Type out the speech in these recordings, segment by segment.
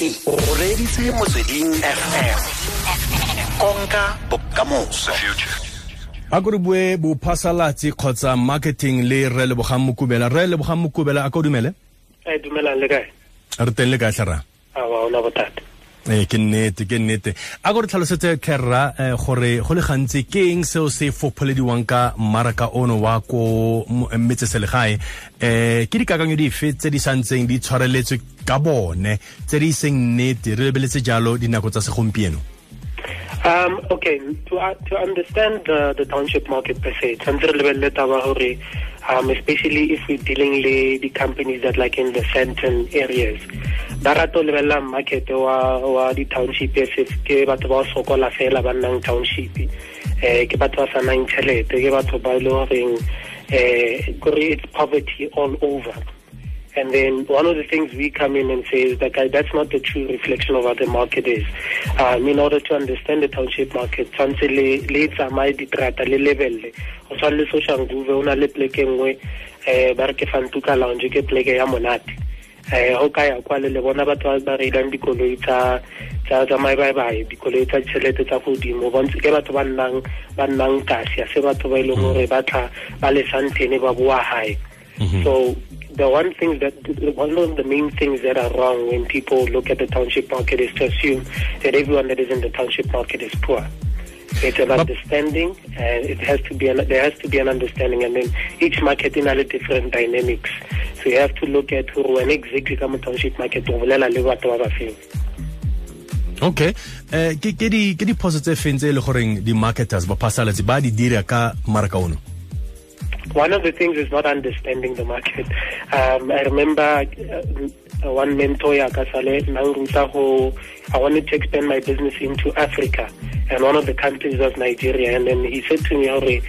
o reditse motsweding fm konka bokamoso. A ko re bue bophasalatsi kgotsa marketing le re lebogang mokubela. Re lebogang mokubela a ka dumele? E dumelang le kae? Re teng le kae tlhara? A wa ona bothata ee ke nnete ke nnete. A ko re tlhalosetse kerra eh, gore go le gantsi ke eng seo se fopholediwang ka mmaraka ono wa ko metseselegae? Um ke dikakanyo dife tse di santseng di tshwareletswe ka bone tse di seng nnete re lebeletse jalo dinako tsa segompieno Um, okay, to uh, to understand the, the township market per se, um, especially if we're dealing with the companies that like in the certain areas. Ba rata market wa wa di township ke batho ba ho sokola fela ba nnang township. Eh ke batho ba sa nang tjhelete, ke batho ba eh it's poverty all over. And then one of the things we come in and say is that guy, that's not the true reflection of what the market is. Um, in order to understand the township market, tshwanetse le tsamaye diterata le lebelle. Go tshwana le Soshanguve o na le pleke nngwe eh ba re ke fantuka lounge ke pleke ya monate. Go ka ya kwa le le bona batho ba ba reilang dikoloi tsa tsa tsa maebaebae dikoloi tsa ditšhelete tsa godimo bontse ke batho ba nnang ba nnang kasi a se batho ba e leng gore ba tla ba le santhene ba boa hae. So the one thing that one of the main things that are wrong when people look at the township market is to assume that everyone that is in the township market is poor. It's an understanding, and it has to be an, there has to be an understanding, and then each market in a different dynamics. So you have to look at who when exactly come township market to bolela le batho ba ba feng. okay um ke ke di ke diphoso tse e le goreng di-marketers baphasalatsi ba di dira ka mmaraka ono One of the things is not understanding the market. Um, I remember uh, one mentor ya ka sale nang ruta I wanted to expand my business into Africa and one of the countries was Nigeria. And then he said to me Hore,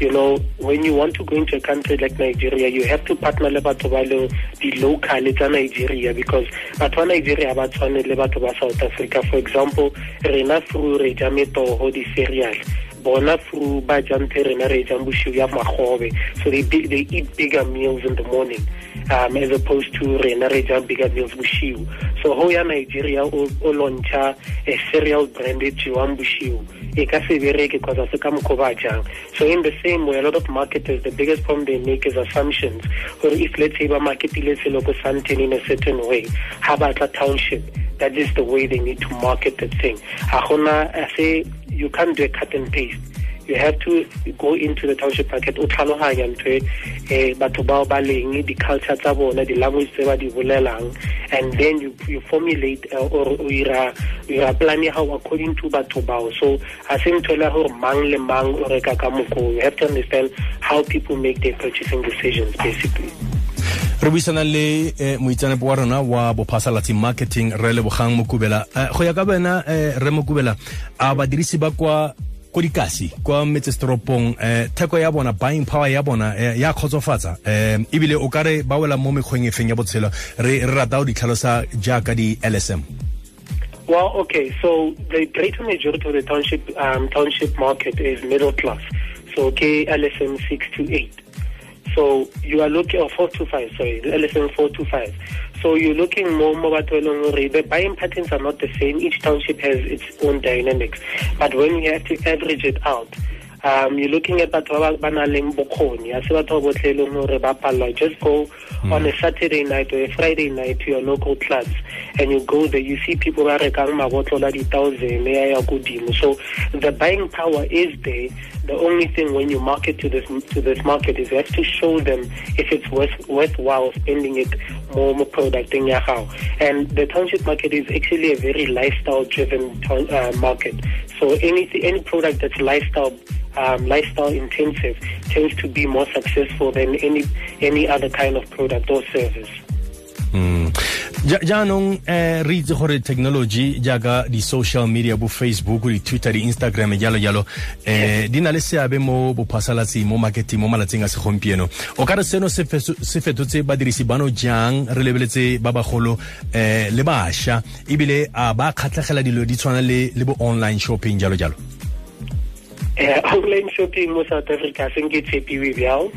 you know when you want to go into a country like Nigeria you have to partner leng di local tsa Nigeria because batho ba Nigeria le South Africa. For example rena through re ja metogo di cereal bona through ba jang the rena re jang bosiu ya magobe so they they eat bigger meals in the morning um, as opposed to rena re jang bigger meals bosiu so ho ya Nigeria o, o launcha a cereal brand e jewang bosiu e ka se bereke a se ka mokgwa jang. So in the same way a lot of marketers the biggest problem they make is assumptions. Or if let's say ba marketile selo ko Sandton in a certain way ha ba tla township that is the way they need to market the thing. Ha gona a se you can't do a cut and paste. You have to go into the township market o tlhaloganya ntho e eh, batho bao ba leng di-culture tsa bona di-language tse ba di bolelang and then you, you formulate uh, or o ira o ira plan ya gago according to batho bao. So a se ntho mang le mang o. You have to understand how people make their purchasing decisions basically re buisana le eh, moitsanepo wa rona wa bophasalatsi marketing re lebogang mokubela Eh, go ya ka bena eh, re mokubela a badirisi ba kwa ko dikasi kwa metsesetoropong eh, theko ya bona buying power ya bona eh, ya kgotsofatsa eh, ebile o kare ba wela mo mekgweng e feng ya botshelo re rata o di tlhalosa jaaka di-lsm Well, okay, so the greater majority of the township um, township market is middle class. So okay, LSM 6 to eight. So you are looking or four to five, sorry, the LSM four to five. So you're looking more more at the buying patterns are not the same. Each township has its own dynamics. But when you have to average it out, um, you're looking at batho ba ba nang leng bokgoni a se batho ba botlhe e leng gore ba palelwa just go on a saturday night or a friday night to your local clubs and you go there you see people ba rekang mabotlolo a di-thousand ya ya kodimo so the buying power is there the only thing when you market to this to this market is you have to show them if it's worth worthwhile spending it more more product in your house. And the township market is actually a very lifestyle driven uh, market. So anything any product that's lifestyle um, lifestyle intensive tends to be more successful than any any other kind of product or service. Ja- jaanong eh, re itse gore technology jaaka di-social media bo facebook di-twitter di-instagram jalo jalo eh, di na le seabe mo bophasalatsing mo marketing mo malatsing a segompieno o ka re seno se fetotse badirisi bano jang re lebeletse ba bagolo eh, le bašwa ebile a ba kgatlhegela dilo di tshwana le le bo online shopping jalo jalo Uh, online shopping in South Africa, I think it's a PVVL.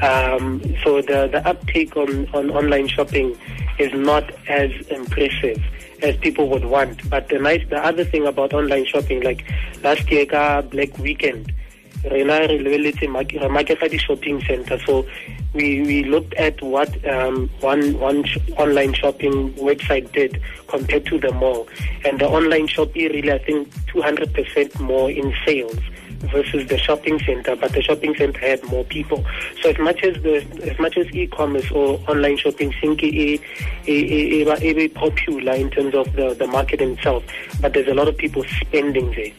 Um, so the, the uptake on, on online shopping is not as impressive as people would want. But the nice, the other thing about online shopping, like last year, Black Weekend, rena re lebeletse market di shopping center so we we looked at what um, one one sh online shopping website did compared to the mall. And the online shopping really i think 200% more in sales versus the shopping center, but the shopping center had more people. So as much as the as much as e-commerce or online shopping seems a, a, a, a, popular in terms of the, the market itself, but there's a lot of people spending there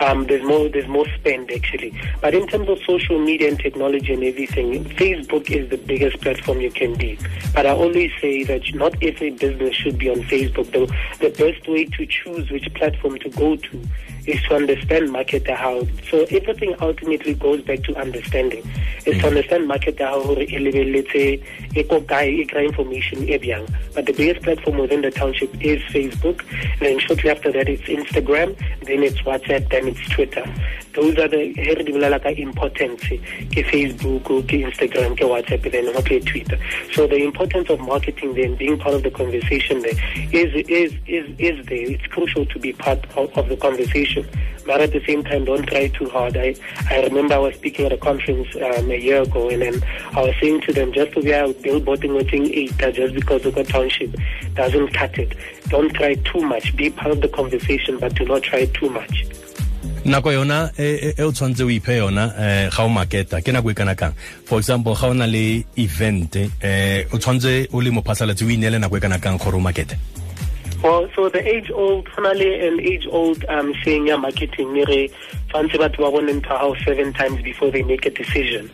um, there's more there's more spend actually. But in terms of social media and technology and everything, Facebook is the biggest platform you can be. But I always say that not every business should be on Facebook. The, the best way to choose which platform to go to is to understand market how. So everything ultimately goes back to understanding. Is to mm. understand market how gore e lebeletse e ko kae e information. But the biggest platform within the township is Facebook. Then shortly after that it's Instagram, then it's WhatsApp, then it's Twitter. Those are the here ka importance Facebook, Instagram, WhatsApp, then not Twitter. So the importance of marketing then being part of the conversation there is is is is there. It's crucial to be part of, of the conversation but at the same time, don't try too hard. I, I remember I was speaking at a conference um, a year ago, and then I was saying to them, just to be out billboarding within eight, just because of a township doesn't cut it. Don't try too much. Be part of the conversation, but do not try too much. nako yona e o tshwanetse o iphe yona um ga o maketa ke nako e kana kang for example ga o na le event um o tshwanetse o le mophasalatsi o ineele nako e kana kang gore o markete well, so the age old, finally, an age old um, saying, yeah, marketing, nire, fancy bat into house seven times before they make a decision.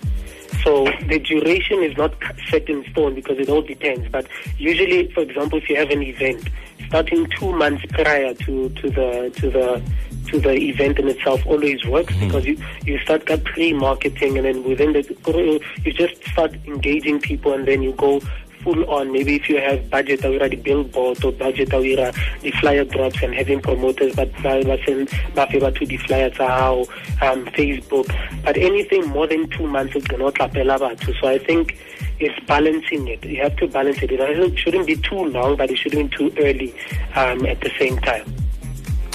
So the duration is not set in stone because it all depends. But usually, for example, if you have an event, starting two months prior to, to the to the to the event in itself always works mm-hmm. because you, you start got pre-marketing and then within the you just start engaging people and then you go full on. Maybe if you have budget awira the billboard or budget awira the flyer drops and having promoters but ba send ba favor to the flyers how um, Facebook. But anything more than two months is gonna. So I think it's balancing it. You have to balance it. It shouldn't be too long, but it shouldn't be too early um, at the same time.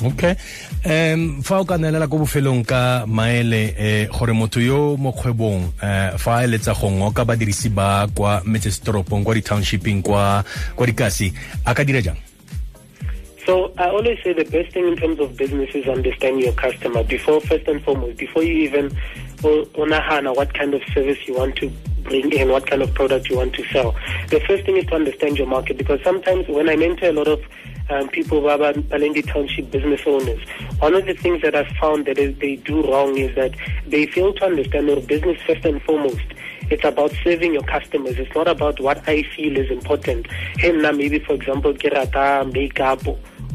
Okay. Fa o ka ko bofelong ka maele eh gore motho yo mo kgwebong eh fa go ngoka badirisi ba kwa metsesetoropong kwa di-townshiping kwa kwa dikasi a ka dira jang So I always say the best thing in terms of business is understand your customer before first and foremost before you even onahana what kind of service you want to bring in, what kind of product you want to sell. The first thing is to understand your market because sometimes when I mentor a lot of um, people who are Palendi Township business owners, one of the things that I've found that they do wrong is that they fail to understand their business first and foremost. It's about serving your customers. It's not about what I feel is important. Now maybe, for example, kirata makeup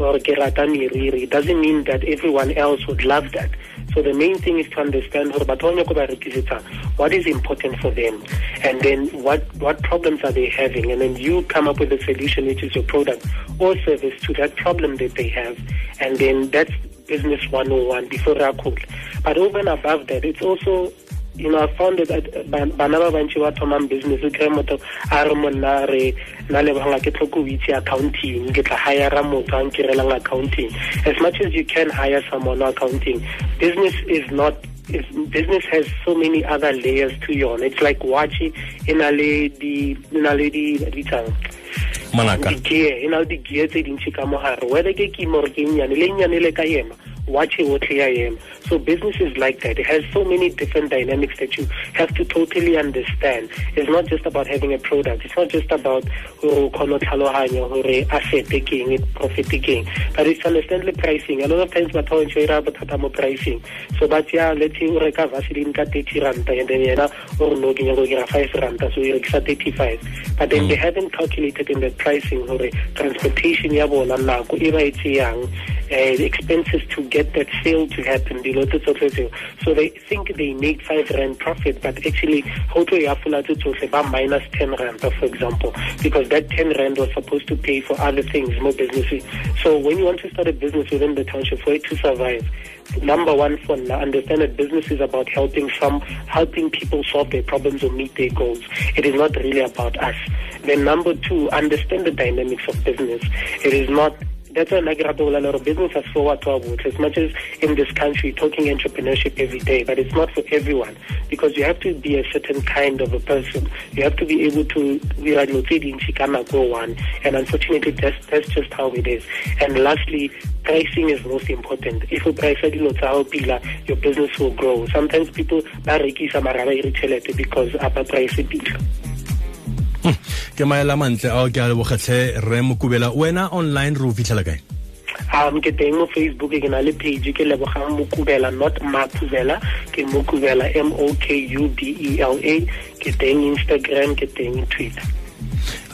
or. It doesn't mean that everyone else would love that. So the main thing is to understand what is important for them and then what, what problems are they having and then you come up with a solution which is your product or service to that problem that they have and then that's business 101 before Rakul. But over and above that, it's also you know, I found that uh, bana ba bantši ba thomang business kry motho a re monna re na lebanga ke tlhoko o itse accounting ke tla hire motho a nkirelang accounting. As much as you can hire someone accounting business is not is, business has so many other layers to yona it's like watch e na le di na le di bitsang manaka di-gear e na le di-gear tse dintšhi ka mogare. Whether ke kimo gore ke nnyane le nnyane le ka ema watch it what I am. So business is like that. It has so many different dynamics that you have to totally understand. It's not just about having a product. It's not just about asset taking, it profit taking, but it's understand the pricing. A lot of times but how bothata mo pricing. So but yeah, let's say o reka Vaseline ka 30 ranta and then yena or no ke nyako kira 5 ranta so you rekisa 35. But then they haven't calculated in the pricing hore transportation ya bona nako e ba e tseyang Uh, the expenses to get that sale to happen so they think they make 5 rand profit but actually how to ba minus 10 rand for example because that 10 rand was supposed to pay for other things more businesses so when you want to start a business within the township for it to survive number one for understand that business is about helping some helping people solve their problems or meet their goals. It is not really about us. Then number two understand the dynamics of business. It is not that's why go lela gore business has forward to our as much as in this country talking entrepreneurship every day but it's not for everyone because you have to be a certain kind of a person. You have to be able to dira dilo tse dintsi ka nako one and unfortunately that's, that's just how it is. And lastly pricing is most important. If you price tsa go pila your business will grow. Sometimes people ba rekisa mara ba ire tšhelete because a ba price pila ke maela mantle ao ke a lebogetlhe re mokubela wena online re o fitlhela kae? Um ke teng mo facebook ke na le page ke lebogang mokubela not makubela ke mokubela m o k u b e l a ke teng instagram ke teng twitter.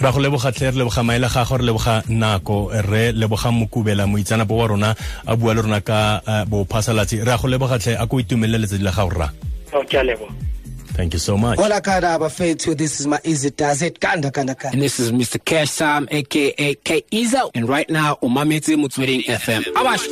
Ra go lebogatlhe re leboga maele ga gore leboga nako re leboga mokubela moitsanapo wa rona a bua le rona ka uh, bophasalatsi re a go lebogatlhe a ko itumelele letsedi la gago rra. Ke a leboga Thank you so much. Hola kada bafethu this is my easy does it kanda kanda kanda. And this is Mr. Cash Time aka K Ezo and right now on Mametse Motsweding FM. Abash